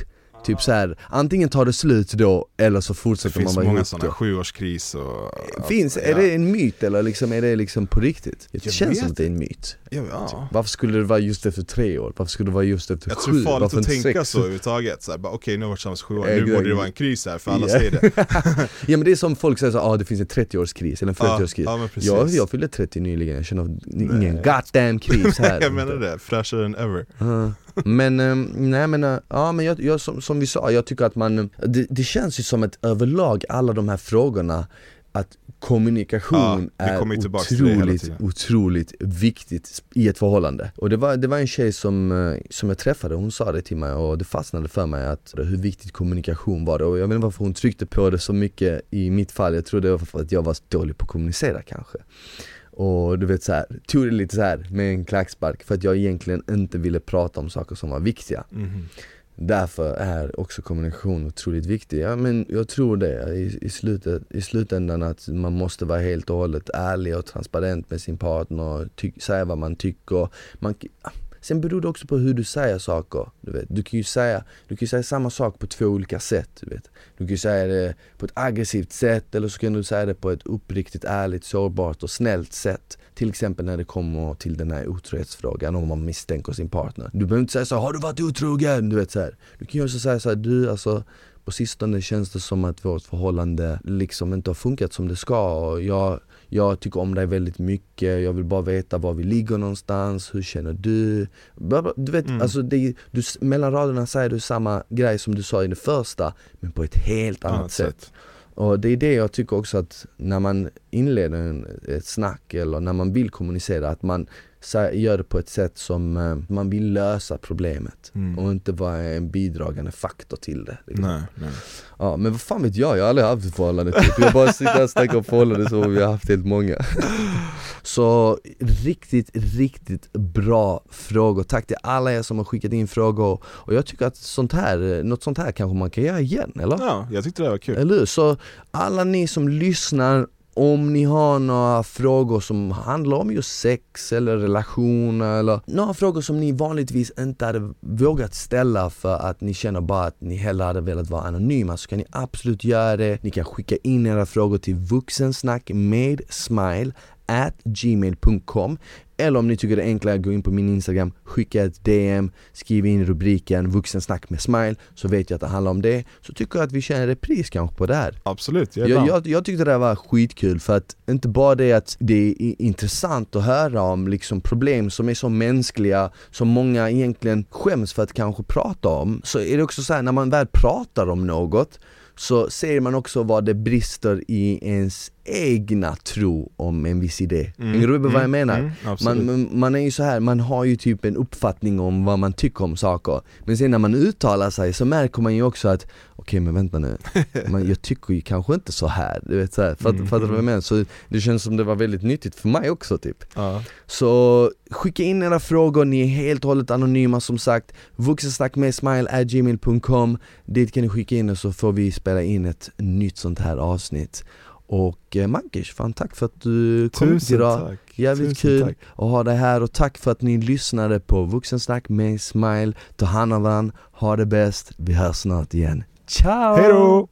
Typ så här, antingen tar det slut då eller så Det fortsätter man finns vara många ihop sådana, då. sjuårskris och... Finns, är ja. det en myt eller liksom, är det liksom på riktigt? Det Jag känns vet som att det är en myt. Ja, ja. Varför skulle det vara just efter tre år? Varför skulle det vara just efter Jag sju? tror det är farligt Varför att tänka sex? så överhuvudtaget, okej nu har jag varit tillsammans sju år, nu borde det vara en kris här för alla Ja. säger det Ja men det är som folk säger så, ah, det finns en 30-årskris eller en Ja, 40-årskris ja jag, jag fyllde 30 nyligen, jag känner ingen goddamn kris här Jag menar det, fräschare än ever Ja. Men, eh, nej men, eh, ja men jag, jag, som, som vi sa, jag tycker att man, det, det känns ju som att överlag alla de här frågorna att kommunikation Ja, är det otroligt, otroligt viktigt i ett förhållande. Och det var, det var en tjej som, eh, som jag träffade, hon sa det till mig och det fastnade för mig att hur viktigt kommunikation var. Och jag vet inte varför hon tryckte på det så mycket i mitt fall, jag tror det var för att jag var dålig på att kommunicera kanske. Och du vet så här, tog det lite så här med en klackspark för att jag egentligen inte ville prata om saker som var viktiga. Mhm. Därför är också kommunikation otroligt viktig. Ja, men jag tror det i, i, slutet, i slutändan att man måste vara helt och hållet ärlig och transparent med sin partner och ty- säga vad man tycker. Man, sen beror det också på hur du säger saker. Du, vet. du kan ju säga, du kan ju säga samma sak på två olika sätt. Du, vet. du kan ju säga det på ett aggressivt sätt eller så kan du säga det på ett uppriktigt, ärligt, sårbart och snällt sätt. Till exempel när det kommer till den här otrohetsfrågan om man misstänker sin partner. Du behöver inte säga så har du varit otrogen? Du vet så här. Du kan ju också säga så här, du alltså på sistone känns det som att vårt förhållande liksom inte har funkat som det ska och jag, jag tycker om dig väldigt mycket, jag vill bara veta var vi ligger någonstans, hur känner du? Du vet, Mm. alltså det, du, mellan raderna säger du samma grej som du sa i det första, men på ett helt annat, Annat sätt. sätt. Och det är det jag tycker också att när man inleder en, ett snack eller när man vill kommunicera, att man gör det på ett sätt som eh, man vill lösa problemet Mm. och inte vara en bidragande faktor till det. liksom. Nej, nej. Ja men vad fan vet jag, jag har aldrig haft ett förhållande typ. Jag bara sitter här och snackar om förhållanden så vi har haft helt många Så riktigt, riktigt bra frågor. Tack till alla er som har skickat in frågor Och jag tycker att sånt här, något sånt här kanske man kan göra igen eller? Ja, jag tyckte det var kul Eller hur? Så alla ni som lyssnar om ni har några frågor som handlar om just sex eller relationer eller några frågor som ni vanligtvis inte hade vågat ställa för att ni känner bara att ni hellre hade velat vara anonyma så kan ni absolut göra det. Ni kan skicka in era frågor till vuxensnack med smile at gmail.com eller om ni tycker det är enklare, gå in på min instagram, skicka ett DM, skriv in rubriken vuxensnack med smile så vet jag att det handlar om det. Så tycker jag att vi kör en repris kanske på det här. Absolut, jag Jag, jag, jag tyckte det här var skitkul för att inte bara det att det är intressant att höra om liksom problem som är så mänskliga, som många egentligen skäms för att kanske prata om, så är det också så här när man väl pratar om något så ser man också vad det brister i ens egna tro om en viss idé. Mm, Hänger du med vad jag mm, menar? mm. Man, man, är ju så här, man har ju typ en uppfattning om vad man tycker om saker. Men sen när man uttalar sig så märker man ju också att Okej men vänta nu, man, jag tycker ju kanske inte så här, du vet så här, fatt, Mm, fattar du vad jag menar? Så det känns som det var väldigt nyttigt för mig också typ. Ja. Så skicka in era frågor, ni är helt och hållet anonyma som sagt. Vuxensnack med Dit kan ni skicka in och så får vi spela in ett nytt sånt här avsnitt Och eh, Mankish, fan tack för att du kom Tusen idag tack Jävligt Tusen kul tack. att ha dig här och tack för att ni lyssnade på Vuxensnack med Smile Ta hand om varandra, ha det bäst, vi hörs snart igen Ciao! Hej då!